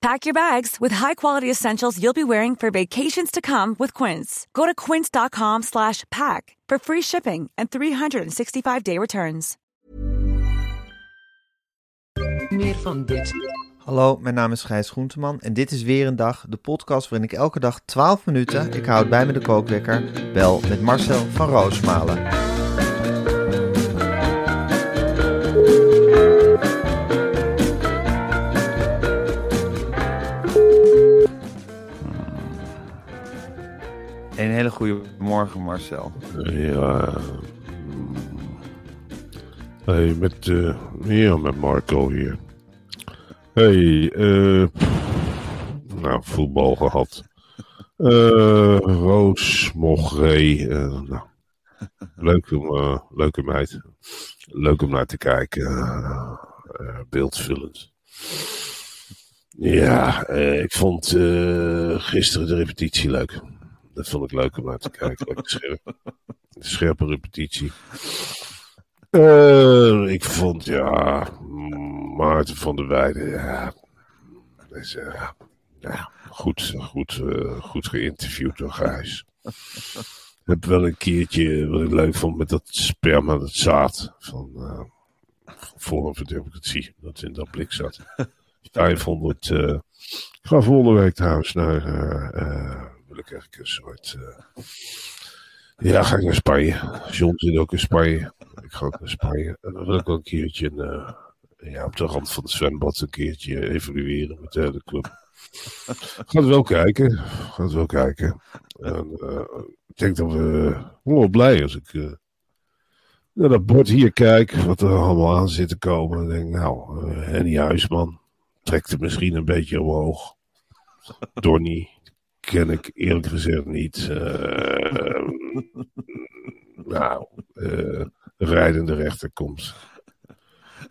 Pack your bags with high-quality essentials you'll be wearing for vacations to come with Quince. Go to quince.com slash pack for free shipping and 365-day returns. Meer van dit. Hallo, mijn naam is Gijs Groenteman en dit is weer een dag, de podcast waarin ik elke dag 12 minuten, ik houd bij me de kookwekker, bel met Marcel van Roosmalen. Een hele goede morgen Marcel. Ja. mm. Hey, met, eh ja, met Marco hier. Hey, eh. nou, voetbal gehad. Eh Roos, Mogré. eh nou, leuk om, meid. Leuk om naar te kijken. beeldvullend. Ja, ik vond gisteren de repetitie leuk. Dat vond ik leuk om naar te kijken. Lekker scherp. Een scherpe repetitie. Eh, ik vond, ja, Maarten van der Weijden, ja, eh, ja goed, goed, eh, goed geïnterviewd door Gijs. Ik heb wel een keertje, wat ik leuk vond, met dat sperma, dat zaad van Forum voor Democratie, dat in dat blik zat. 500, eh ik ga volgende week trouwens naar, ik eigenlijk een soort, eh, ja, ga ik naar Spanje. John zit ook in Spanje. Ik ga ook naar Spanje. En dan wil ik wel een keertje eh, ja, op de rand van het zwembad een keertje evalueren met de hele club. Gaat wel kijken. Gaat wel kijken. En, eh, ik denk dat we. Ik wel blij als ik naar dat bord hier kijk. Wat er allemaal aan zit te komen. Dan denk nou, Henny Huisman trekt het misschien een beetje omhoog. Donny ken ik eerlijk gezegd niet. Eh, nou, eh, rijdende rechterkomst.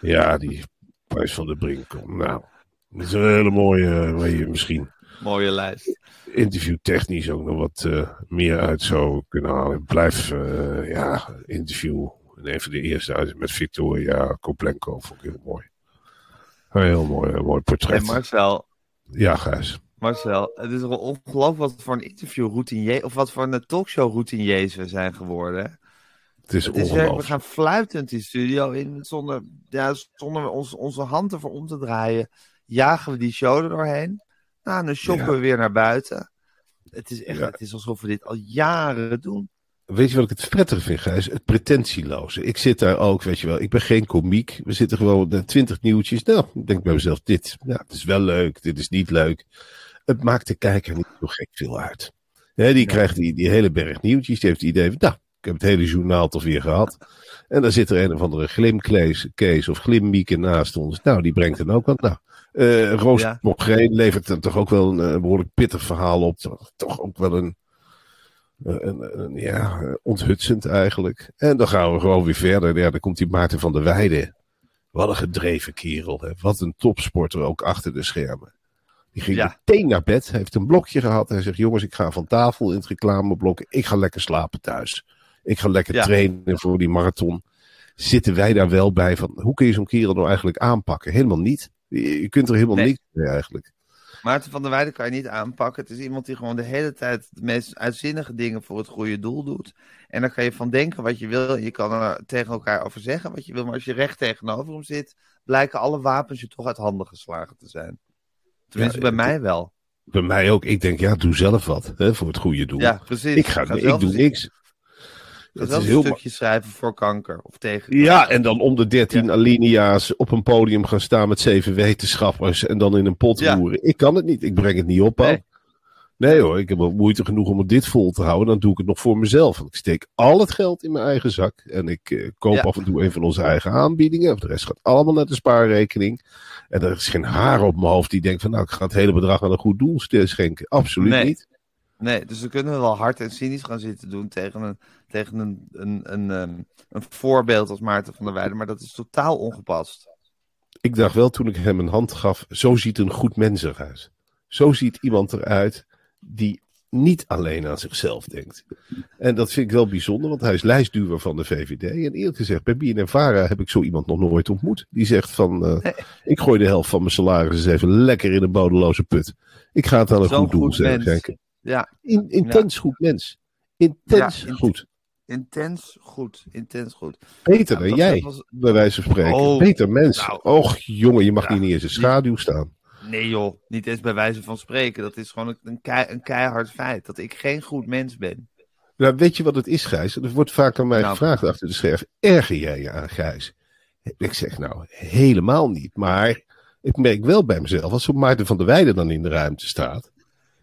Ja, die Prijs van de Brink komt. Nou, dat is een hele mooie, eh, waar je misschien Mooie lijst. interviewtechnisch ook nog wat eh, meer uit zou kunnen halen. Blijf, eh, ja, interview. En een van de eerste uit met Victoria Koplenko vond ik heel mooi. Een heel mooi, een mooi portret. En Marcel, Ja, Gijs. Marcel, het is ongelooflijk wat voor een interview routinier, of wat voor een talkshow routiniers we zijn geworden. Het is Het is we gaan fluitend die studio in, zonder, ja, zonder ons, onze hand ervoor om te draaien. Jagen we die show er doorheen. Nou, dan shoppen Ja. we weer naar buiten. Het is echt, Ja. het is alsof we dit al jaren doen. Weet je wat ik het prettige vind, Gijs? Het pretentieloze. Ik zit daar ook, weet je wel. Ik ben geen komiek. We zitten gewoon twintig nieuwtjes. Nou, ik denk bij mezelf, dit, ja, het is wel leuk, dit is niet leuk. Het maakt de kijker niet zo gek veel uit. Die krijgt die, die hele berg nieuwtjes. Die heeft het idee van, nou, ik heb het hele journaal toch weer gehad. En dan zit er een of andere glimklees, of glimmieke naast ons. Nou, die brengt dan ook wat. Nou, eh Roos Ja. Mogreen levert dan toch ook wel een, eh, behoorlijk pittig verhaal op. Toch, toch ook wel een, een, een- ja, eh, onthutsend eigenlijk. En dan gaan we gewoon weer verder. Ja, dan komt die Maarten van der Weijden. Wat een gedreven kerel. Hè. Wat een topsporter ook achter de schermen. Die ging Ja. meteen naar bed. Heeft een blokje gehad. Hij zegt, jongens, ik ga van tafel in het reclameblok. Ik ga lekker slapen thuis. Ik ga lekker Ja. trainen voor die marathon. Zitten wij daar wel bij van, hoe kun je zo'n kerel nou eigenlijk aanpakken? Helemaal niet. Je, je kunt er helemaal Nee. niks mee eigenlijk. Maarten van der Weijden kan je niet aanpakken. Het is iemand die gewoon de hele tijd de meest uitzinnige dingen voor het goede doel doet. En daar kan je van denken wat je wil. Je kan er tegen elkaar over zeggen wat je wil. Maar als je recht tegenover hem zit, blijken alle wapens je toch uit handen geslagen te zijn. Tenminste, Ja, bij mij wel. Bij mij ook. Ik denk, ja, doe zelf wat hè, voor het goede doel. Ja, precies. Ik, ga, Ga ik doe niks. Dat is een heel stukje schrijven voor kanker of tegen. Ja, en dan om de dertien alinea's op een podium gaan staan met zeven wetenschappers en dan in een pot Ja. roeren. Ik kan het niet. Ik breng het niet op. Nee. Nee. hoor, ik heb wel moeite genoeg om het dit vol te houden. Dan doe ik het nog voor mezelf. Want ik steek al het geld in mijn eigen zak. En ik eh, koop Ja. af en toe een van onze eigen aanbiedingen. Of de rest gaat allemaal naar de spaarrekening. En er is geen haar op mijn hoofd die denkt van nou, ik ga het hele bedrag aan een goed doel schenken. Absoluut Nee. niet. Nee, dus we kunnen wel hard en cynisch gaan zitten doen tegen een, tegen een, een, een, ehm, een voorbeeld als Maarten van der Weijden. Maar dat is totaal ongepast. Ik dacht wel toen ik hem een hand gaf, zo ziet een goed mens eruit. Zo ziet iemand eruit die niet alleen aan zichzelf denkt. En dat vind ik wel bijzonder, want hij is lijstduwer van de VVD. En eerlijk gezegd, bij BNNVARA heb ik zo iemand nog nooit ontmoet. Die zegt van, eh, Nee. ik gooi de helft van mijn salaris eens even lekker in een bodeloze put. Ik ga het aan een goed doel goed schenken. Ja, In, intens goed mens. Intens Ja, goed. intens goed. Intens goed. Beter Ja, dan jij, was- bij wijze van spreken. Oh, Beter mens. nou. Och jongen, je mag niet eens in schaduw staan. Nee joh, niet eens bij wijze van spreken. Dat is gewoon een, een, kei- een keihard feit. Dat ik geen goed mens ben. Nou, weet je wat het is, Gijs? Er wordt vaak aan mij Nou. gevraagd achter de scherf. Erger jij je aan Gijs? Ik zeg nou, helemaal niet. Maar ik merk wel bij mezelf, als Maarten van der Weijden dan in de ruimte staat,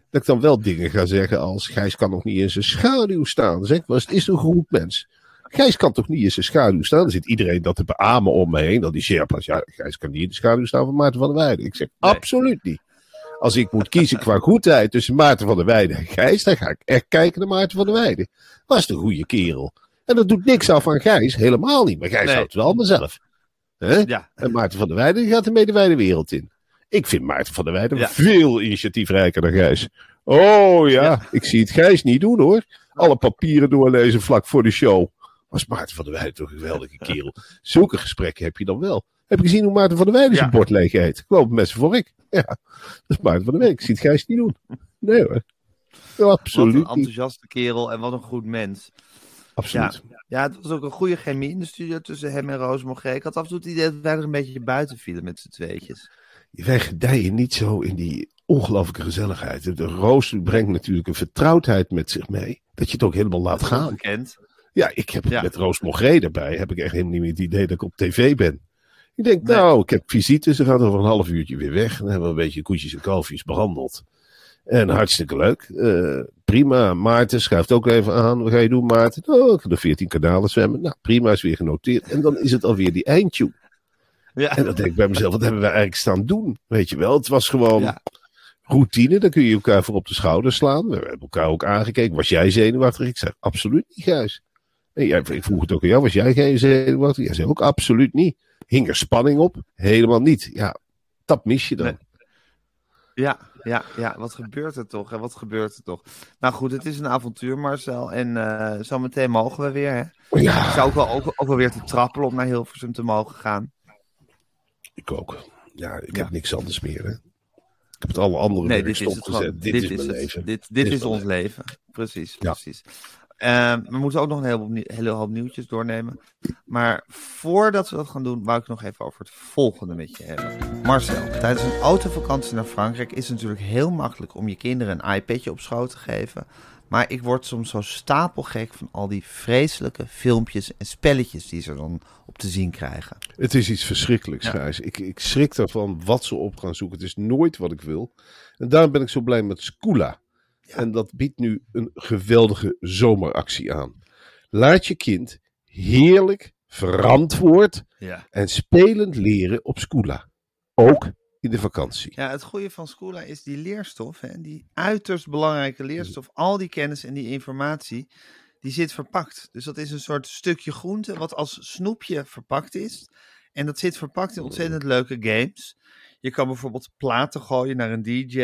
dat ik dan wel dingen ga zeggen als Gijs kan nog niet in zijn schaduw staan. Zeg eens, het is een goed mens. Gijs kan toch niet in zijn schaduw staan? Dan zit iedereen dat te beamen om me heen. Dan die Sherpa's, ja, Gijs kan niet in de schaduw staan van Maarten van der Weijden. Ik zeg, Nee. absoluut niet. Als ik moet kiezen qua goedheid tussen Maarten van der Weijden en Gijs, dan ga ik echt kijken naar Maarten van der Weijden. Was de goede kerel. En dat doet niks af van Gijs, helemaal niet. Maar Gijs Nee. houdt het wel aan mezelf. Ja, En Maarten van der Weijden gaat ermee de wijde wereld in. Ik vind Maarten van der Weijden Ja. veel initiatiefrijker dan Gijs. Oh ja, Ja. ik zie het Gijs niet doen hoor. Alle papieren doorlezen vlak voor de show. Was Maarten van der Weijden toch een geweldige kerel. Zulke gesprekken heb je dan wel. Heb je gezien hoe Maarten van der Weijden zijn Ja. bord leeg eet? Ik loop met zijn vork. Ja, dat is Maarten van der Weijden. Ik zie het Gijs niet doen. Nee hoor. wat een Absoluut enthousiaste kerel en wat een goed mens. Absoluut. Ja, het was ook een goede chemie in de studio tussen hem en Roos. Ik had af en toe het idee dat wij er een beetje buiten vielen met z'n tweetjes. Wij gedijen niet zo in die ongelooflijke gezelligheid. De Roos brengt natuurlijk een vertrouwdheid met zich mee. Dat je het ook helemaal laat gaan. Gekend. Ja, ik heb Ja. met Roos Mogré erbij. Heb ik echt helemaal niet meer het idee dat ik op tv ben. Ik denk, Nee. nou, ik heb visite. Ze gaat over een half uurtje weer weg. Dan hebben we een beetje koetjes en kalfjes behandeld. En hartstikke leuk. Eh, prima. Maarten schuift ook even aan. Wat ga je doen, Maarten? Oh, ik ga de 14 kanalen zwemmen. Nou, prima, is weer genoteerd. En dan is het alweer die eindtune. Ja. En dan denk ik bij mezelf, wat hebben we eigenlijk staan doen? Weet je wel, het was gewoon Ja. routine. Dan kun je elkaar voor op de schouder slaan. We hebben elkaar ook aangekeken. Was jij zenuwachtig? Ik zeg, absoluut niet, Gijs. Ik vroeg het ook aan jou, was jij geen zenuwachtig? Jij zei ook, absoluut niet. Hing er spanning op? Helemaal niet. Ja, dat mis je dan. Nee. Ja, ja, ja, wat gebeurt er toch? En wat gebeurt er toch? Nou goed, het is een avontuur, Marcel. En eh zometeen mogen we weer, hè? Ik Ja, zou ook wel, ook, ook wel weer te trappelen om naar Hilversum te mogen gaan. ik ook. Ja, ik Ja. heb niks anders meer. Hè. Ik heb het alle andere Nee, dit is het. Dit, is het. leven. Dit, dit Dit is ons leven. Precies, Ja. precies. Ehm, we moeten ook nog een hele, hoop nieuwtjes doornemen. Maar voordat we dat gaan doen, wou ik nog even over het volgende met je hebben. Marcel, tijdens een autovakantie naar Frankrijk is het natuurlijk heel makkelijk om je kinderen een iPadje op schoot te geven. Maar ik word soms zo stapelgek van al die vreselijke filmpjes en spelletjes die ze dan op te zien krijgen. Het is iets verschrikkelijks, Ja. Gijs. Ik, ik schrik ervan wat ze op gaan zoeken. Het is nooit wat ik wil. En daarom ben ik zo blij met En dat biedt nu een geweldige zomeractie aan. Laat je kind heerlijk, verantwoord Ja. en spelend leren op Scoola. Ook in de vakantie. Ja, het goede van Scoola is die leerstof, hè, die uiterst belangrijke leerstof. Al die kennis en die informatie, die zit verpakt. Dus dat is een soort stukje groente wat als snoepje verpakt is. En dat zit verpakt in ontzettend leuke games. Je kan bijvoorbeeld platen gooien naar een DJ.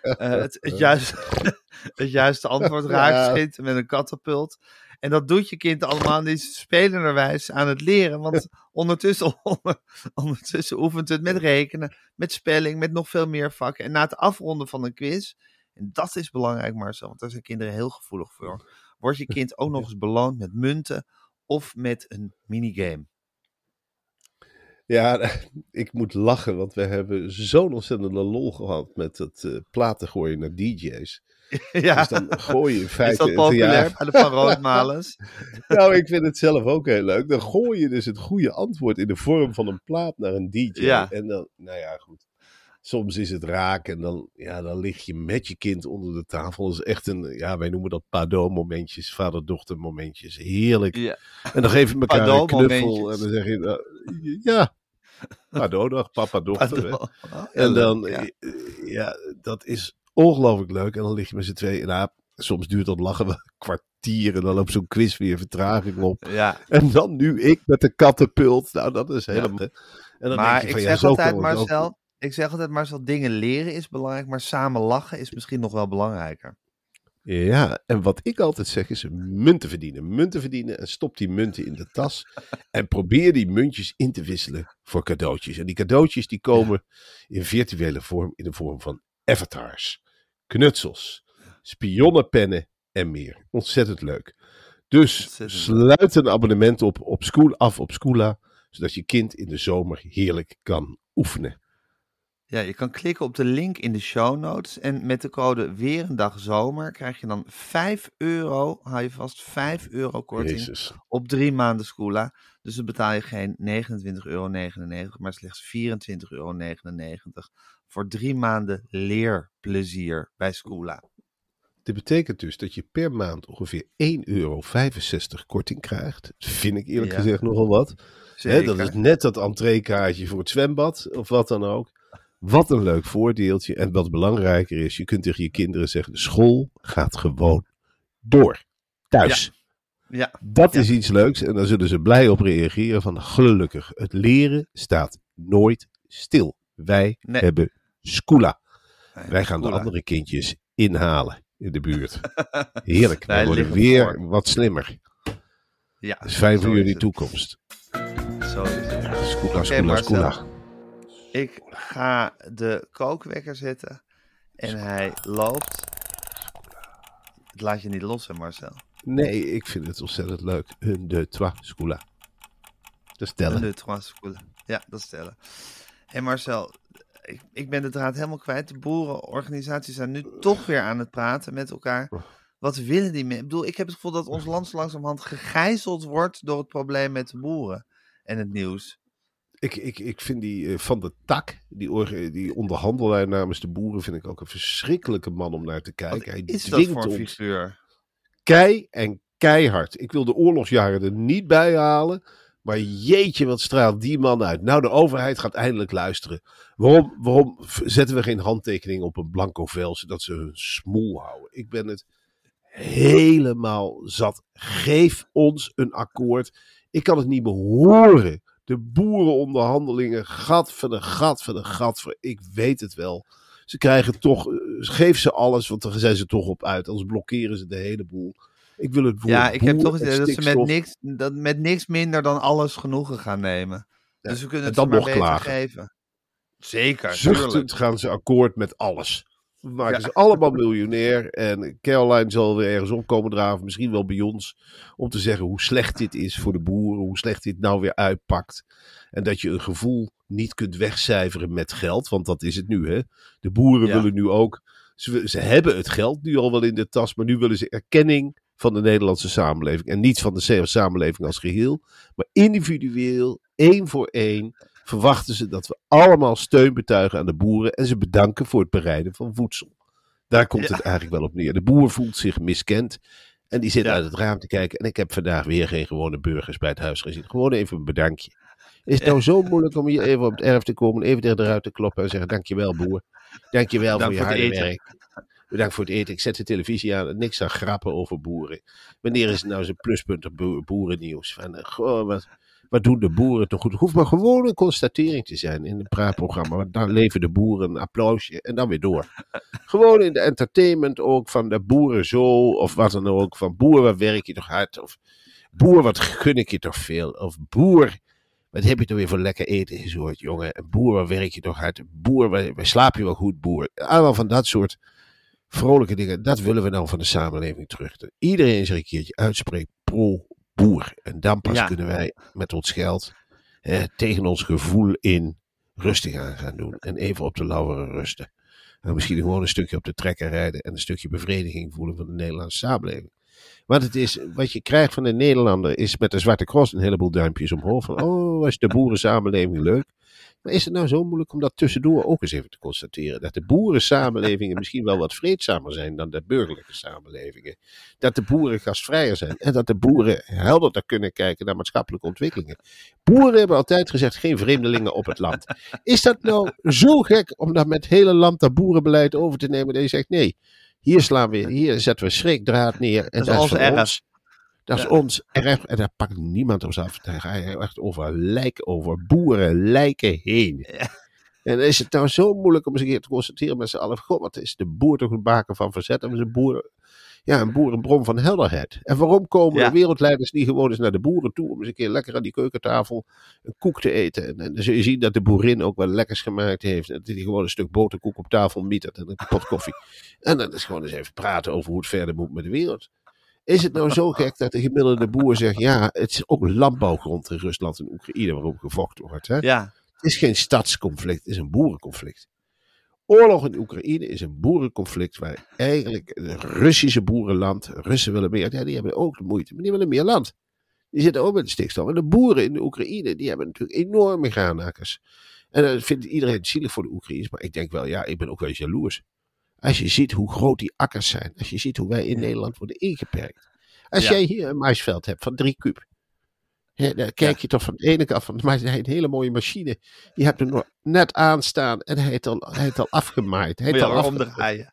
eh, het, het, juiste, het juiste antwoord raakt met een katapult. En dat doet je kind allemaal en die is spelenderwijs aan het leren. Want ondertussen, ondertussen oefent het met rekenen, met spelling, met nog veel meer vakken. En na het afronden van een quiz, en dat is belangrijk Marcel, want daar zijn kinderen heel gevoelig voor, wordt je kind ook nog eens beloond met munten of met een minigame. Ja, ik moet lachen, want we hebben zo'n ontzettende lol gehad met het eh platen gooien naar DJ's. ja, Dus dan gooi je in is feite... dat een populair bij de Van Roodmalens? Nou, ik vind het zelf ook heel leuk. Dan gooi je dus het goede antwoord in de vorm van een plaat naar een DJ. Ja. En dan, nou ja, goed. Soms is het raak en dan, ja, dan lig je met je kind onder de tafel. Dat is echt een, ja, wij noemen dat pado-momentjes, vader-dochter momentjes. Heerlijk. Ja. En dan geef je elkaar een knuffel en dan zeg je, nou, ja, pado-dag, papa-dochter. hè. Oh, En dan, ja. eh, ja, dat is ongelooflijk leuk. En dan lig je met z'n tweeën. Nou, soms duurt dat lachen wel een kwartier. En dan loopt zo'n quiz weer vertraging op. ja, En dan nu ik met de kattenpult. Nou, dat is helemaal... En dan maar denk je ik van, zeg altijd, ook. Marcel, ik zeg altijd, Marcel, dingen leren is belangrijk, maar samen lachen is misschien nog wel belangrijker. Ja, en wat ik altijd zeg is munten verdienen. Munten verdienen en stop die munten in de tas. en probeer die muntjes in te wisselen voor cadeautjes. En die cadeautjes die komen in virtuele vorm, in de vorm van avatars, knutsels, spionnenpennen en meer. Ontzettend leuk. Dus Ontzettend sluit een abonnement op, op School af op Schoola, zodat je kind in de zomer heerlijk kan oefenen. Ja, je kan klikken op de link in de show notes en met de code weer een dag zomer krijg je dan 5 euro, hou je vast, 5 euro korting Jezus. op drie maanden Scoola. Dus dan betaal je geen 29,99 euro, maar slechts 24,99 euro voor drie maanden leerplezier bij Scoola. Dit betekent dus dat je per maand ongeveer 1,65 euro korting krijgt. Dat vind ik eerlijk Ja. gezegd nogal wat. Dat is net dat entreekaartje voor het zwembad of wat dan ook. Wat een leuk voordeeltje. En wat belangrijker is, je kunt tegen je kinderen zeggen: school gaat gewoon door. Thuis. Ja, Dat Ja. is iets leuks en daar zullen ze blij op reageren. Van gelukkig, het leren staat nooit stil. Wij Nee. hebben Scoola. Wij gaan de andere kindjes inhalen in de buurt. Heerlijk. Wij worden weer voor. wat slimmer. Ja, Dat is fijn zo voor jullie toekomst. Zo is het. Ik ga de kookwekker zetten en hij loopt. Het laat je niet los, hè, Marcel? Nee, ik vind het ontzettend leuk. Een de trois Scoola. Dat is tellen. De trois schoolen. Ja, dat stellen. Hé Marcel, ik, ik ben de draad helemaal kwijt. De boerenorganisaties zijn nu toch weer aan het praten met elkaar. Wat willen die mensen? Ik bedoel, ik heb het gevoel dat ons land zo langzamerhand gegijzeld wordt door het probleem met de boeren en het nieuws. Ik, ik, ik vind die eh, Van de Tak, die, orga- die onderhandelaar namens de boeren, vind ik ook een verschrikkelijke man om naar te Wat kijken. Hij is dat dwingt voor figuur? kei en keihard. Ik wil de oorlogsjaren er niet bij halen. Maar jeetje, wat straalt die man uit. Nou, de overheid gaat eindelijk luisteren. Waarom, waarom zetten we geen handtekening op een blanco vel, zodat ze hun smoel houden? Ik ben het helemaal zat. Geef ons een akkoord. Ik kan het niet meer horen. De boerenonderhandelingen, gat van de gat van de gat. van- Ik weet het wel. Ze krijgen toch, eh, geef ze alles, want daar zijn ze toch op uit. Anders blokkeren ze de hele boel. Ik wil het woord Ja, ik heb toch het en idee dat ze met niks, dat met niks minder dan alles genoegen gaan nemen. Ja, dus we kunnen en het dan nog beter klagen. geven. Zeker. Zuchtend gaan ze akkoord met alles. We maken Ja. ze allemaal miljonair. En Caroline zal weer ergens opkomen draven. Misschien wel bij ons. Om te zeggen hoe slecht dit is voor de boeren. Hoe slecht dit nou weer uitpakt. En dat je een gevoel niet kunt wegcijferen met geld. Want dat is het nu. Hè? De boeren Ja. willen nu ook. Ze, ze hebben het geld nu al wel in de tas. Maar nu willen ze erkenning van de Nederlandse samenleving. En niet van de samenleving als geheel. Maar individueel, één voor één verwachten ze dat we allemaal steun betuigen aan de boeren en ze bedanken voor het bereiden van voedsel. Daar komt Ja. het eigenlijk wel op neer. De boer voelt zich miskend en die zit Ja. uit het raam te kijken. En ik heb vandaag weer geen gewone burgers bij het huis gezien. Gewoon even een bedankje. Is het nou zo moeilijk om hier even op het erf te komen, even tegen de ruit te kloppen en zeggen: Dankjewel, boer. Dankjewel Dank voor je voor harde werk. Bedankt voor het eten. Ik zet de televisie aan. Niks aan grappen over boeren. Wanneer is het nou zo'n pluspunt op boer- boerennieuws? Van, eh, goh, wat, wat doen de boeren toch goed? Het hoeft maar gewoon een constatering te zijn in een praatprogramma. Want dan leveren de boeren een applausje en dan weer door. Gewoon in de entertainment ook van de boeren zo. Of wat dan ook. Van boer, wat werk je toch hard? Of boer, wat gun ik je toch veel? Of boer, wat heb je toch weer voor lekker eten gezorgd, jongen? En boer, wat werk je toch hard? Boer, waar, waar slaap je wel goed, boer? Allemaal van dat soort vrolijke dingen. Dat willen we nou van de samenleving terug. Dat iedereen zich een keertje uitspreekt En dan pas Ja. kunnen wij met ons geld eh, tegen ons gevoel in rustig aan gaan doen. En even op de lauweren rusten. En misschien gewoon een stukje op de trekker rijden en een stukje bevrediging voelen van de Nederlandse samenleving. Want het is, wat je krijgt van de Nederlander is met de Zwarte Cross een heleboel duimpjes omhoog. Van, oh, is de boerensamenleving leuk. Maar is het nou zo moeilijk om dat tussendoor ook eens even te constateren? Dat de boerensamenlevingen misschien wel wat vreedzamer zijn dan de burgerlijke samenlevingen. Dat de boeren gastvrijer zijn. En dat de boeren helderder kunnen kijken naar maatschappelijke ontwikkelingen. Boeren hebben altijd gezegd geen vreemdelingen op het land. Is dat nou zo gek om dat met het hele land dat boerenbeleid over te nemen? Dat je zegt nee, hier slaan we, hier zetten we schrikdraad neer. En Dat is ons erf. ons. Dat is ons erf en daar pakt niemand ons af. Daar ga je echt over lijken, over boeren lijken heen. En is het nou zo moeilijk om eens een keer te constateren met z'n allen. God, wat is de boer toch een baken van verzet? En is een boer, ja, een boer een bron van helderheid. En waarom komen Ja. de wereldleiders niet gewoon eens naar de boeren toe om eens een keer lekker aan die keukentafel een koek te eten? En, en dan zul je zien dat de boerin ook wel lekkers gemaakt heeft. En dat hij gewoon een stuk boterkoek op tafel mietert en een pot koffie. En dan is gewoon eens even praten over hoe het verder moet met de wereld. Is het nou zo gek dat de gemiddelde boer zegt: ja, het is ook landbouwgrond in Rusland en Oekraïne waarop gevochten wordt? Hè? Ja, Het is geen stadsconflict, het is een boerenconflict. Oorlog in Oekraïne is een boerenconflict waar eigenlijk het Russische boerenland, Russen willen meer, ja, die hebben ook de moeite, maar die willen meer land. Die zitten ook met de stikstof. En de boeren in de Oekraïne, die hebben natuurlijk enorme graanakkers. En dat vindt iedereen zielig voor de Oekraïners, maar ik denk wel, ja, ik ben ook wel jaloers. Als je ziet hoe groot die akkers zijn, als je ziet hoe wij in Nederland worden ingeperkt. Als Ja. jij hier een maisveld hebt van drie kuub, hè, dan kijk je toch van de ene kant van, maar hij heeft een hele mooie machine. Je hebt hem nog net aanstaan en hij heeft al, hij heeft al afgemaaid. Hij heeft al afgemaaid.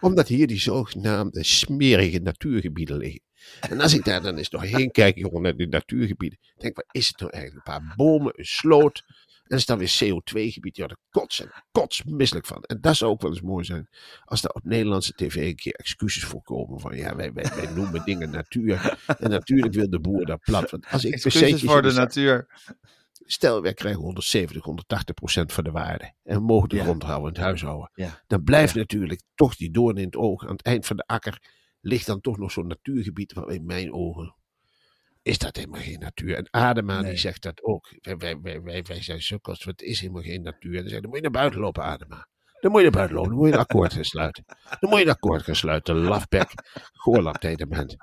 Omdat hier die zogenaamde smerige natuurgebieden liggen. En als ik daar dan eens doorheen kijk, jongen, naar die natuurgebieden. Denk wat is het nou eigenlijk? Een paar bomen, een sloot. En er is dan weer CO2-gebied. Ja, daar kots en kots misselijk van. En dat zou ook wel eens mooi zijn. Als daar op Nederlandse tv een keer excuses voor komen. Van ja, wij, wij, wij noemen dingen natuur. En natuurlijk wil de boer daar plat. Want als ik Excuses voor de natuur. Stel, wij krijgen 170, 180 procent van de waarde. En we mogen de Ja. grond houden, het huis houden. Ja. Dan blijft natuurlijk toch die doorn in het oog. Aan het eind van de akker ligt dan toch nog zo'n natuurgebied. Waar in mijn ogen is dat helemaal geen natuur. En Adema Nee. die zegt dat ook. Wij, wij, wij, wij, wij zijn sukkels, het is helemaal geen natuur. En dan, zeg, dan moet je naar buiten lopen, Adema. Dan moet je naar buiten lopen, dan moet je een akkoord gaan sluiten. Dan moet je een akkoord gaan sluiten, lafbek, goorlap je bent.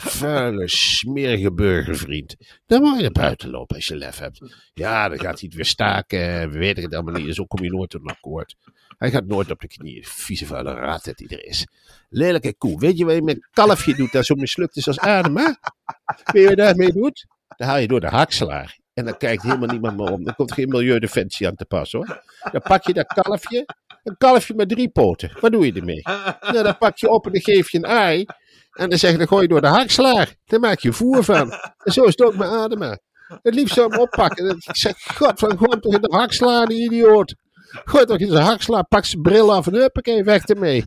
Vuile, smerige burgervriend. Dan moet je naar buiten lopen als je lef hebt. Ja, dan gaat hij het weer staken. We weten het allemaal niet. Zo kom je nooit tot een akkoord. Hij gaat nooit op de knieën. Vieze vuile rat dat hij er is. Lelijke koe. Weet je wat je met een kalfje doet dat zo mislukt is als adema? Weet je wat daarmee doet? Dan haal je door de hakslaar. En dan kijkt helemaal niemand meer om. Dan komt geen milieudefensie aan te pas hoor. Dan pak je dat kalfje. Een kalfje met drie poten. Wat doe je ermee? Nou, dan pak je op en dan geef je een ei. En dan zeg je, dan gooi je door de hakslaar. Dan maak je voer van. En zo is het ook met Adema. Het liefst zou hem oppakken. Ik zeg, god van gooi hem toch in de hakslaar, die idioot. Gooi toch in zijn hakslaar, pak zijn bril af en huppakee, weg ermee.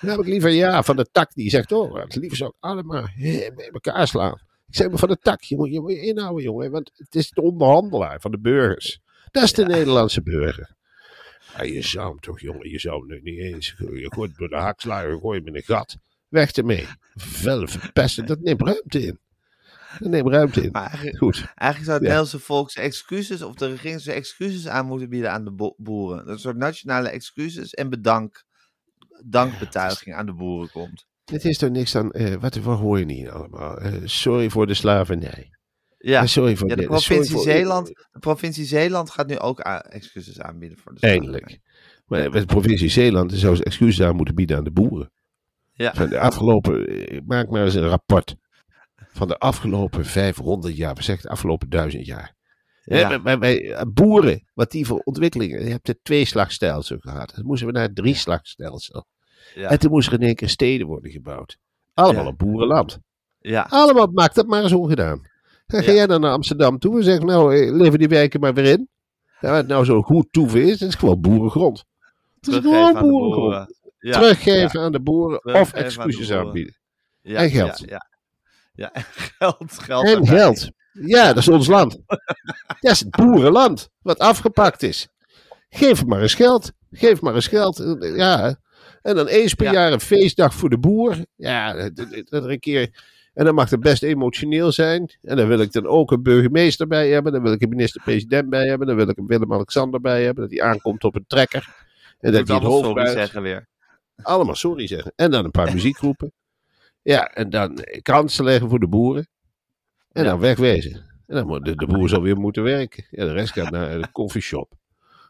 Dan heb ik liever ja van de tak die zegt, oh, het liefst zou ik Adema eh, met elkaar slaan. Ik zeg maar van de tak, je moet je, moet je inhouden jongen, want het is de onderhandelaar van de burgers. Dat is de Nederlandse burger. Ja, je zou hem toch, jongen, je zou hem nu niet eens. Je gooit door de hakslaar, je gooit hem in een gat. Weg ermee. Vuil verpesten, dat neemt ruimte in. Dat neemt ruimte in. Maar eigenlijk, Goed. eigenlijk zou het. Nederlandse volk zijn excuses, of de regering zijn excuses aan moeten bieden aan de bo- boeren. Dat een soort nationale excuses en bedank, dankbetuiging aan de boeren komt. Het is toch niks aan. eh, wat, hoor je niet allemaal? Eh, sorry voor de slavernij. Ja, Eh, sorry voor ja de provincie voor- Zeeland, de provincie Zeeland gaat nu ook excuses aanbieden voor de Eindelijk. Maar de provincie Zeeland zou ze excuses aan moeten bieden aan de boeren. Ja. Van de afgelopen. eh, Maak maar eens een rapport. Van de afgelopen 500 jaar. We zeggen de afgelopen duizend jaar. Ja. eh, boeren, wat die voor ontwikkelingen. Je hebt het tweeslagstelsel gehad. Dan moesten we naar het drieslagstelsel. Ja. En toen moesten er in één keer steden worden gebouwd. Allemaal Ja. op boerenland. Ja, Allemaal, maak dat maar eens ongedaan. Dan ga jij dan naar Amsterdam toe en zegt, nou, eh, leven die wijken maar weer in. Ja, wat nou zo goed toeven is, dat is gewoon boerengrond. Het is gewoon boerengrond. Teruggeven aan de boeren of aan excuses aanbieden. ja, en geld. Ja, ja. Geld. geld En erbij. geld. Ja, dat is ons land. Dat is het boerenland, wat afgepakt is. Geef maar eens geld. Geef maar eens geld. Ja. En dan eens per Ja. jaar een feestdag voor de boer. Ja, dat dat er een keer En dan mag het best emotioneel zijn. En dan wil ik dan ook een burgemeester bij hebben. Dan wil ik een minister-president bij hebben. Dan wil ik een Willem-Alexander bij hebben. Dat hij aankomt op een trekker. En dat Moet hij het hoofd sorry buigt. zeggen weer. Allemaal sorry zeggen. En dan een paar muziekgroepen. Ja, en dan kansen leggen voor de boeren. En Ja. dan wegwezen. En dan moet de, de boer zal weer moeten werken. Ja, de rest gaat naar de koffieshop.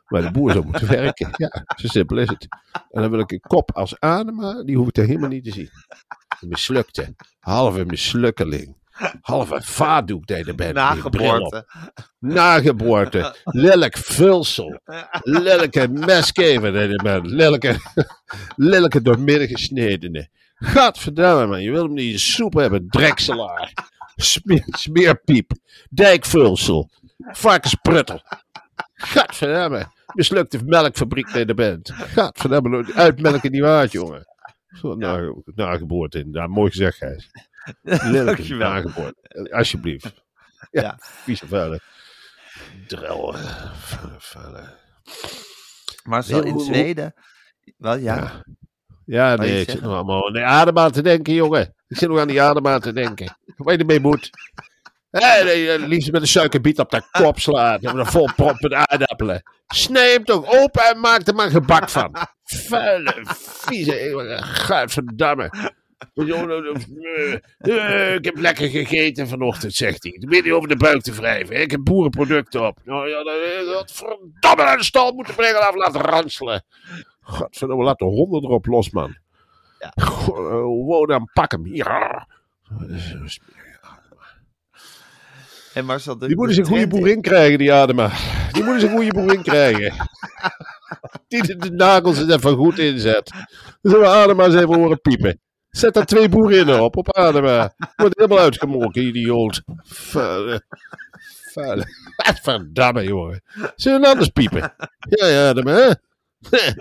Maar de boer zal moeten werken. Ja, zo simpel is het. En dan wil ik een kop als Adema, die hoef ik er helemaal niet te zien. Een mislukte. Halve mislukkeling. Halve vaatdoek deed er bij. Nageboorte. Nageboorte. Lelijk vulsel. Lelijke meskever deed er bij. Lelijke, lelijke doormidden gesnedene. Gadverdamme man, je wil hem niet in soep hebben. Drekselaar. Smeer, smeerpiep. Dijkvulsel. Varkenspruttel. Gadverdamme. Mislukte melkfabriek je er bent. Gadverdamme, uitmelken niet waard, jongen. Zo, nageboorte. Ja, mooi gezegd, Gijs. Nageboorte. Eh, Alsjeblieft. Ja, Ja. vieze vuile. Drel. eh, vuile. Maar zo in Zweden. Wel, ja. Ja. Nee, ik zit nog allemaal aan de adem aan te denken, jongen. Ik zit nog aan die adem aan te denken. Waar je ermee moet. Hé, nee, eh, liefst met een suikerbiet op de kop slaan. En een vol prop met aardappelen. Snij hem toch open en maak er maar gebak van. Vuile, vieze, gadverdamme. Eh, eh, Ik heb lekker gegeten vanochtend, zegt hij. Ik ben niet over de buik te wrijven. Ik heb boerenproducten op. Nou ja, eh, dat verdamme naar de stal moeten brengen af laten ranselen. Godverdomme, laat de honden erop los, man. Ja. Eh, Gewoon dan pak hem. Ja. En Marcel, de, Die moet de eens een goede boerin krijgen, die Adema. Die moet eens een goede boerin krijgen. Die de, de nagels er even goed inzet. Dan zullen we Adema eens even horen piepen. Zet daar twee boerinnen op, op Adema. Wordt helemaal uitgemolken, idioot. Vuile. Vuile. Verdamme, jongen. Zullen we anders piepen? Ja, ja, Adema, hè?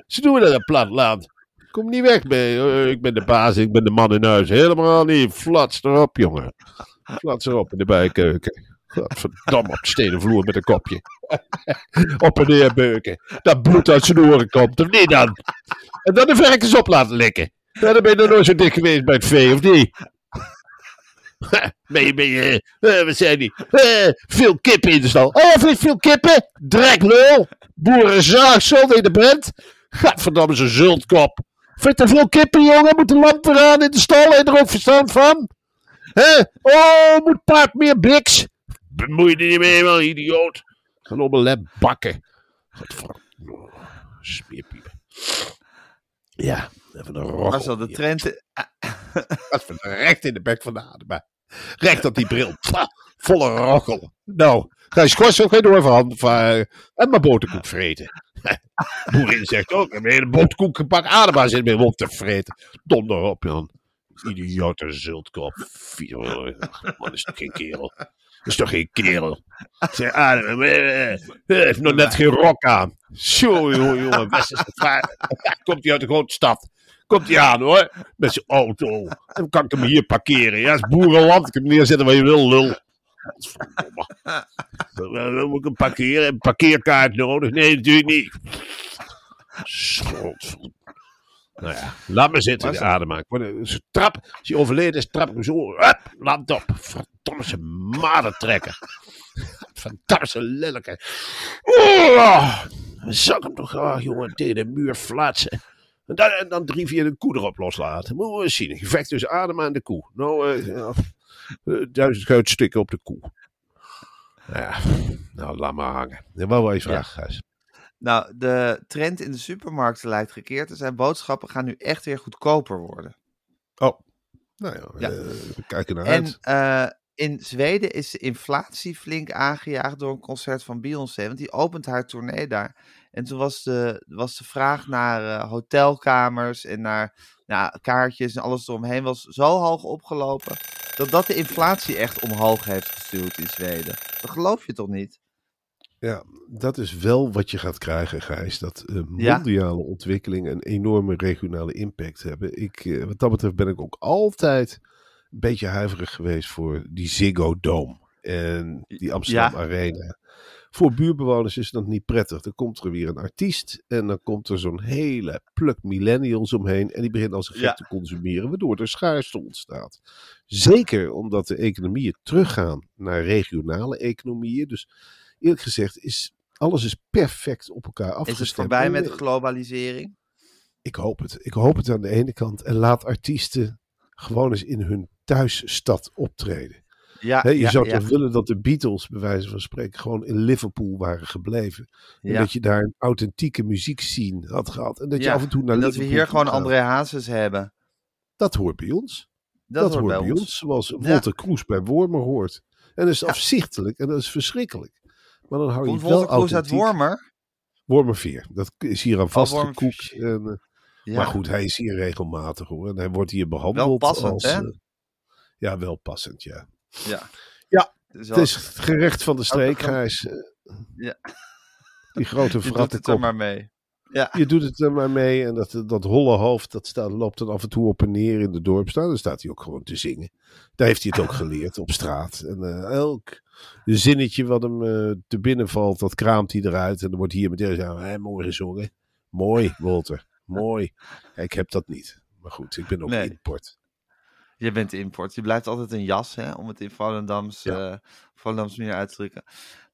Ze doen dat in het platteland. Kom niet weg mee. Ik ben de baas, ik ben de man in huis. Helemaal niet. Flats erop, jongen. Flats erop in de bijkeuken. Godverdamme op stenen vloer met een kopje. op en neer beuken. Dat bloed uit zijn oren komt, of niet dan? En dan de verkens op laten likken. Ja, dan ben je nog nooit zo dik geweest bij het vee, of niet? Ben je, ben je, eh, wat zei die? Eh, veel kippen in de stal. Oh, vind veel kippen? Boerenzaag, zo dat je er bent. Gadverdamme, zo'n zultkop. Vind te veel kippen, jongen? Moet de lamp weer aan in de stal? Je er ook verstand van? Hè? Oh, moet paard meer biks? Bemoei je niet mee, man, idioot. Gaan op een lep bakken. Godverdomme. Smeerpiepen. Ja, even een roggel. Marcel, de trend. Even recht in de bek van de adem. Recht op die bril. Pah, volle roggel. Nou, ga je schorsen, ga je door varen. En maar boterkoek vreten. Boerin zegt ook, heb een hele boterkoek gepakt. Adema zit mee op te vreten. Donder op, Jan. Idiote zultkop. Oh, Man, is toch geen kerel. is toch geen kerel. Zeg, Adem, eh, eh, heeft nog net geen rok aan. Zo, jongen, jongen. Vaart. Komt hij uit de grote stad. Komt hij aan hoor, met zijn auto. Dan kan ik hem hier parkeren. Ja, het is boerenland. Ik kan hem neerzetten waar je wil, lul. Godverdomme. Dan- moet ik hem parkeren. Een parkeerkaart nodig. Nee, natuurlijk niet. Schot. Nou ja, laat me zitten, de Ze trap, als hij overleden is, trap ik hem zo. Hup, land op. Verdomme, ze madertrekker. Verdamme, ze lelijke. Oh, hem toch graag, jongen, tegen de muur flatsen. En dan, en dan drie, vier de koe erop loslaten. Moeten we eens zien. Gevecht tussen Adem en de koe. Nou, eh, duizend goudstukken op de koe. Ja, nou, laat maar hangen. Ja, wel wel eens vragen, Gijs. Nou, de trend in de supermarkten lijkt gekeerd te zijn. Boodschappen gaan nu echt weer goedkoper worden. Oh, nou ja, Ja. eh, we kijken naar En uit. in Zweden is de inflatie flink aangejaagd door een concert van Beyoncé. Want die opent haar tournee daar. En toen was de, was de vraag naar eh, hotelkamers en naar nou, kaartjes en alles eromheen was zo hoog opgelopen. Dat dat de inflatie echt omhoog heeft gestuurd in Zweden. Dat geloof je toch niet? Ja, dat is wel wat je gaat krijgen, Gijs. Dat eh, Ja. mondiale ontwikkelingen een enorme regionale impact hebben. Ik, eh, wat dat betreft ben ik ook altijd een beetje huiverig geweest voor die Ziggo Dome. En die Amsterdam Arena. Voor buurbewoners is dat niet prettig. Dan komt er weer een artiest en dan komt er zo'n hele pluk millennials omheen. En die beginnen als een gek Ja. te consumeren, waardoor er schaarste ontstaat. Zeker omdat de economieën teruggaan naar regionale economieën. Dus eerlijk gezegd is alles is perfect op elkaar Is afgestemd. het voorbij met eh, globalisering? ik hoop het. Ik hoop het aan de ene kant. En laat artiesten gewoon eens in hun thuisstad optreden. Ja, je ja, zou ja, toch willen dat de Beatles, bij wijze van spreken, gewoon in Liverpool waren gebleven. En dat je daar een authentieke muziekscene had gehad. En dat je af en toe naar en dat we Liverpool hier gewoon. André Hazes hebben. Dat hoort bij ons. Dat, Dat, hoort bij ons. Zoals Walter Kroes bij Wormer hoort. En dat is afzichtelijk en dat is verschrikkelijk. Maar dan hou je Komt wel Wolter Kroes uit authentiek. Wormer? Wormerveer. Dat is hier aan vastgekoekt. Wormerveer. En, eh, Ja. Maar goed, hij is hier regelmatig hoor. En hij wordt hier behandeld Wel passend, als... hè? eh, ja, wel passend, ja. Ja. Ja, Dus Het is het gerecht van de streek, Gijs. Ja. Die grote je doet het er maar mee. Ja. Je doet het er maar mee. En dat, dat holle hoofd, dat staat, loopt dan af en toe op en neer in de dorpstaan. Dan staat hij ook gewoon te zingen. Daar heeft hij het ook geleerd, op straat. En eh, elk zinnetje wat hem eh, te binnen valt, dat kraamt hij eruit. En dan wordt hier meteen gezegd, "Hé, mooi gezongen. Mooi, Walter. Mooi. Ja, ik heb dat niet. Maar goed, ik ben ook Nee. import. Je bent de import. Je blijft altijd een jas, hè, om het in Volendams, Ja. eh Volendams manier uit te drukken.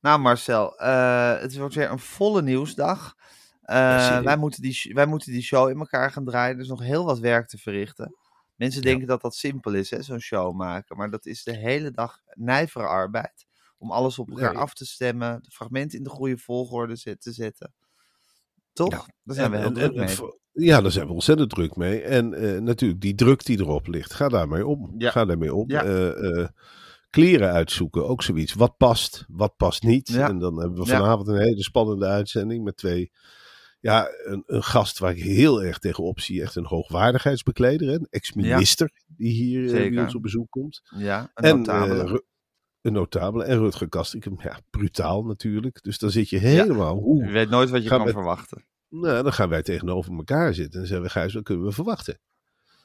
Nou, Marcel, eh, het wordt weer een volle nieuwsdag. Eh, Ja, wij, moeten die, wij moeten die show in elkaar gaan draaien. Er is nog heel wat werk te verrichten. Mensen denken dat dat simpel is, zo'n show maken. Maar dat is de hele dag nijvere arbeid. Om alles op elkaar Nee. af te stemmen. De fragmenten in de goede volgorde zet- te zetten. Toch? Ja. Daar zijn we heel en- druk en- mee. Ja, daar zijn we ontzettend druk mee. En eh, natuurlijk, die druk die erop ligt, ga daarmee om. Ja. Ga daarmee om. Ja. Eh, eh, kleren uitzoeken, ook zoiets. Wat past, wat past niet. Ja. En dan hebben we vanavond een hele spannende uitzending met twee... Ja, een, een gast waar ik heel erg tegenop zie. Echt een hoogwaardigheidsbekleder. hè, Een ex-minister die hier bij ons op bezoek komt. Ja, een En notabele. een notabele. En Rutger Kastrikum, ja, brutaal natuurlijk. Dus dan zit je helemaal... Je weet nooit wat je kan verwachten. Nou, dan gaan wij tegenover elkaar zitten en zeggen we, Gijs, wat kunnen we verwachten?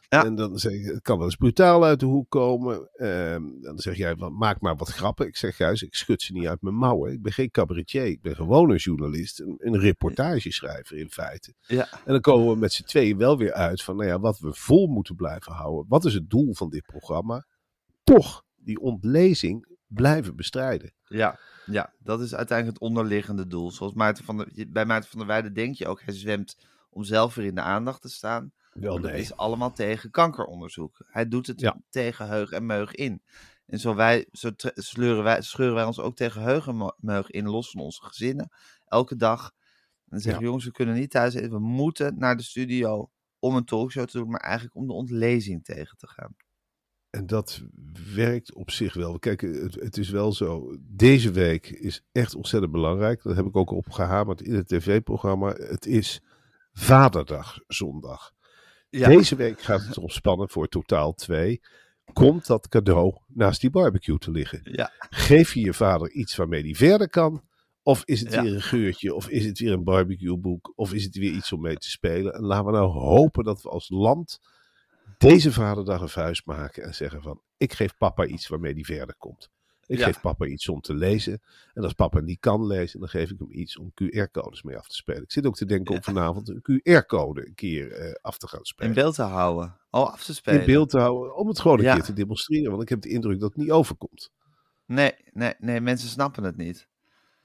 Ja. En dan zeg ik, het kan wel eens brutaal uit de hoek komen. Ehm, dan zeg jij, van, maak maar wat grappen. Ik zeg, Gijs, ik schud ze niet uit mijn mouwen. Ik ben geen cabaretier, ik ben gewoon een journalist. Een, een reportageschrijver in feite. Ja. En dan komen we met z'n tweeën wel weer uit van, nou ja, wat we vol moeten blijven houden. Wat is het doel van dit programma? Toch die ontlezing blijven bestrijden. Ja, ja, dat is uiteindelijk het onderliggende doel. Zoals Maarten van der, bij Maarten van der Weijden denk je ook, hij zwemt om zelf weer in de aandacht te staan. Wel Maar dat nee. is allemaal tegen kankeronderzoek. Hij doet het Ja. tegen heug en meug in. En zo, wij, zo sleuren wij, scheuren wij ons ook tegen heug en meug in, los van onze gezinnen. Elke dag. En dan zeggen Ja. jongens, we kunnen niet thuis eten. We moeten naar de studio om een talkshow te doen, maar eigenlijk om de ontlezing tegen te gaan. En dat werkt op zich wel. Kijk, het, het is wel zo. Deze week is echt ontzettend belangrijk. Dat heb ik ook opgehamerd in het tv-programma. Het is Vaderdag zondag. Ja. Deze week gaat het ontspannen voor totaal 2. Komt dat cadeau naast die barbecue te liggen? Ja, Geef je je vader iets waarmee hij verder kan? Of is het Ja. weer een geurtje? Of is het weer een barbecueboek? Of is het weer iets om mee te spelen? En laten we nou hopen dat we als land deze vaderdag een vuist maken en zeggen van ik geef papa iets waarmee hij verder komt. Ik Ja. geef papa iets om te lezen. En als papa niet kan lezen, dan geef ik hem iets om QR-codes mee af te spelen. Ik zit ook te denken om vanavond een QR-code een keer eh, af te gaan in spelen. beeld te houden. Oh, af te spelen. In beeld te houden, om het gewoon een Ja. keer te demonstreren. Want ik heb de indruk dat het niet overkomt. Nee, nee, nee, mensen snappen het niet.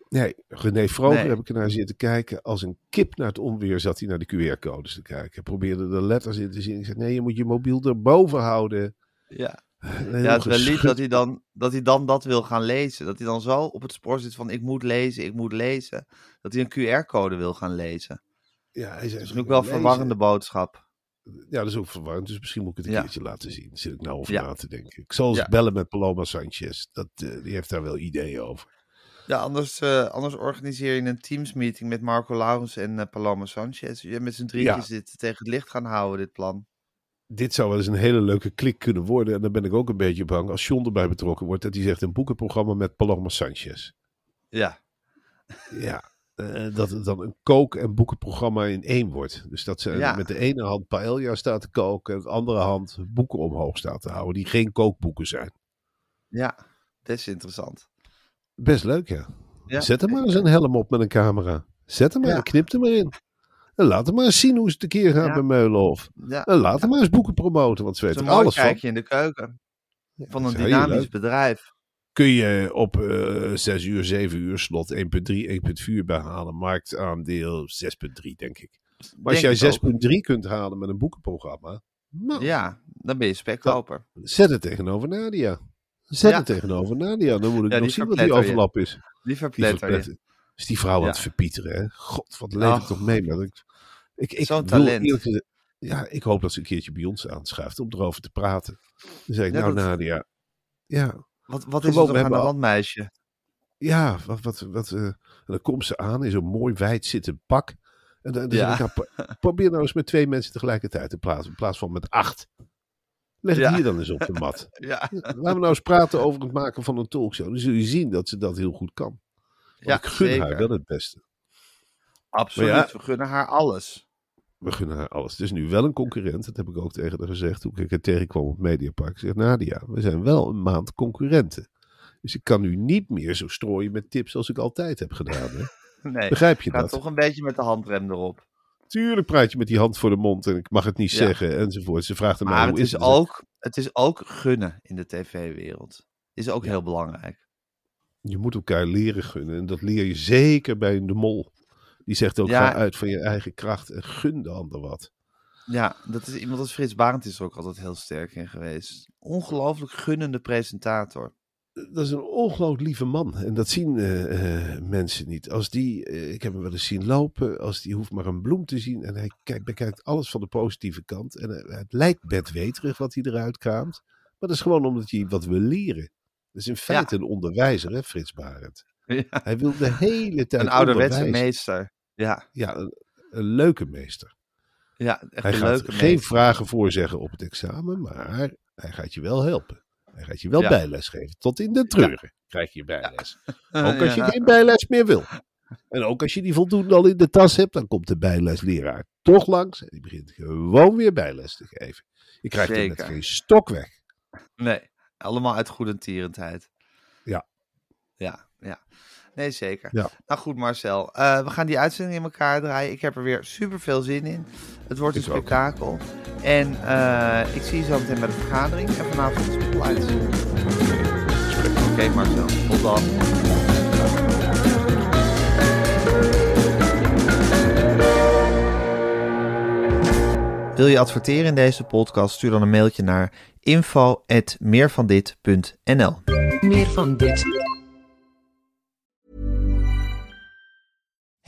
Nee, René Vroger Nee. heb ik ernaar zitten kijken. Als een kip naar het onweer zat hij naar de QR-codes te kijken. Hij probeerde de letters in te zien. Ik zei, nee, je moet je mobiel erboven houden. Ja. Nee, Ja, het is wel lief dat hij, dan, dat hij dan dat wil gaan lezen. Dat hij dan zo op het spoor zit van ik moet lezen, ik moet lezen. Dat hij een QR-code wil gaan lezen. Ja, hij zei, Dat is ook wel een verwarrende boodschap. Ja, dat is ook verwarrend. Dus misschien moet ik het een Ja. keertje laten zien. Daar zit ik nou over Ja. na te denken. Ik zal eens Ja. bellen met Paloma Sanchez. Dat, eh, die heeft daar wel ideeën over. Ja, anders, eh, anders organiseer je een Teams-meeting met Marco Laurens en eh, Paloma Sanchez. Je met z'n drietjes Ja. dit tegen het licht gaan houden, dit plan. Dit zou wel eens een hele leuke klik kunnen worden. En dan ben ik ook een beetje bang als John erbij betrokken wordt. Dat hij zegt een boekenprogramma met Paloma Sanchez. Ja, Ja, eh, dat het dan een kook- en boekenprogramma in één wordt. Dus dat ze Ja. met de ene hand paella staat te koken. En de andere hand boeken omhoog staat te houden. Die geen kookboeken zijn. ja, dat is interessant. Best leuk, ja. Ja. Zet er maar eens een helm op met een camera. Zet hem maar, Ja. knip er maar in. En laat hem maar eens zien hoe ze tekeer gaan Ja. bij Meulenhof. Ja. En laat hem maar eens boeken promoten, want ze weten mooi alles van. kijkje in de keuken. Van een dynamisch bedrijf. Kun je op eh 6 uur, 7 uur slot 1.3, 1.4 behalen. Marktaandeel 6.3, denk ik. Maar als jij ik ook. 6.3 kunt halen met een boekenprogramma, nou, Ja, dan ben je spekkoper. zet het tegenover Nadia. Zet het tegenover Nadia. Dan moet ik nog die zien wat die je. overlap is. Die verpletter. Is die vrouw aan het verpieteren, hè? God, wat leef ik toch mee. Ik, ik, ik Zo'n talent. ja, ik hoop dat ze een keertje bij ons aanschuift om erover te praten. Dan zeg ik, nou dat- Nadia, ja, Wat, wat is er toch aan de hand, meisje? ja, wat, wat, wat, eh, dan komt ze aan in zo'n mooi wijd zitten pak. En dan, dan Ja. zeg ik, nou, pro- probeer nou eens met twee mensen tegelijkertijd te plaatsen, in plaats van met acht. Leg het Ja. hier dan eens op de mat. Ja, Laten we nou eens praten over het maken van een talkshow. Dan zul je zien dat ze dat heel goed kan. Want ja ik gun zeker. haar wel het beste. Absoluut. Ja- We gunnen haar alles. We gunnen haar alles. Het is nu wel een concurrent. Dat heb ik ook tegen haar gezegd toen ik haar tegenkwam op Mediapark. Ik zeg, Nadia, we zijn wel een maand concurrenten. Dus ik kan nu niet meer zo strooien met tips als ik altijd heb gedaan. Hè? Nee, Begrijp je dat? toch een beetje met de handrem erop. Tuurlijk praat je met die hand voor de mond en ik mag het niet Ja. zeggen enzovoort. Ze vraagt mij, Maar hoe het is, het? ook, het is ook gunnen in de tv-wereld. Is ook heel belangrijk. Je moet elkaar leren gunnen. En dat leer je zeker bij de mol. Die zegt ook, Ja. ga uit van je eigen kracht en gun de ander wat. Ja, dat is iemand als Frits Barend is er ook altijd heel sterk in geweest. Ongelooflijk gunnende presentator. Dat is een ongelooflijk lieve man. En dat zien eh, eh, mensen niet. Als die, eh, ik heb hem wel eens zien lopen, als die hoeft maar een bloem te zien. En hij kijkt, bekijkt alles van de positieve kant. En het lijkt bedweterig wat hij eruit kraamt. Maar dat is gewoon omdat hij wat wil leren. Dat is in feite een onderwijzer, hè, Frits Barend. Ja, Hij wil de hele tijd een ouderwetse meester. Ja, Ja, een, een leuke meester. ja echt Hij een gaat leuke geen meester. vragen voorzeggen op het examen, maar hij gaat je wel helpen. Hij gaat je wel Ja. bijles geven. Tot in de treuren krijg je bijles. Ook als je geen bijles meer wil. En ook als je die voldoende al in de tas hebt, dan komt de bijlesleraar toch langs. En die begint gewoon weer bijles te geven. Je krijgt er met Zeker. geen stok weg. Nee, allemaal uit goedentierendheid. Ja. Ja, ja. Nee, zeker. Ja. Nou goed, Marcel. eh, we gaan die uitzending in elkaar draaien. Ik heb er weer super veel zin in. Het wordt een ook. spektakel. En eh, ik zie je zo meteen bij de vergadering. En vanavond is Spotlight. Oké, Marcel. Tot dan. Wil je adverteren in deze podcast? Stuur dan een mailtje naar info.meervandit.nl Meer van dit.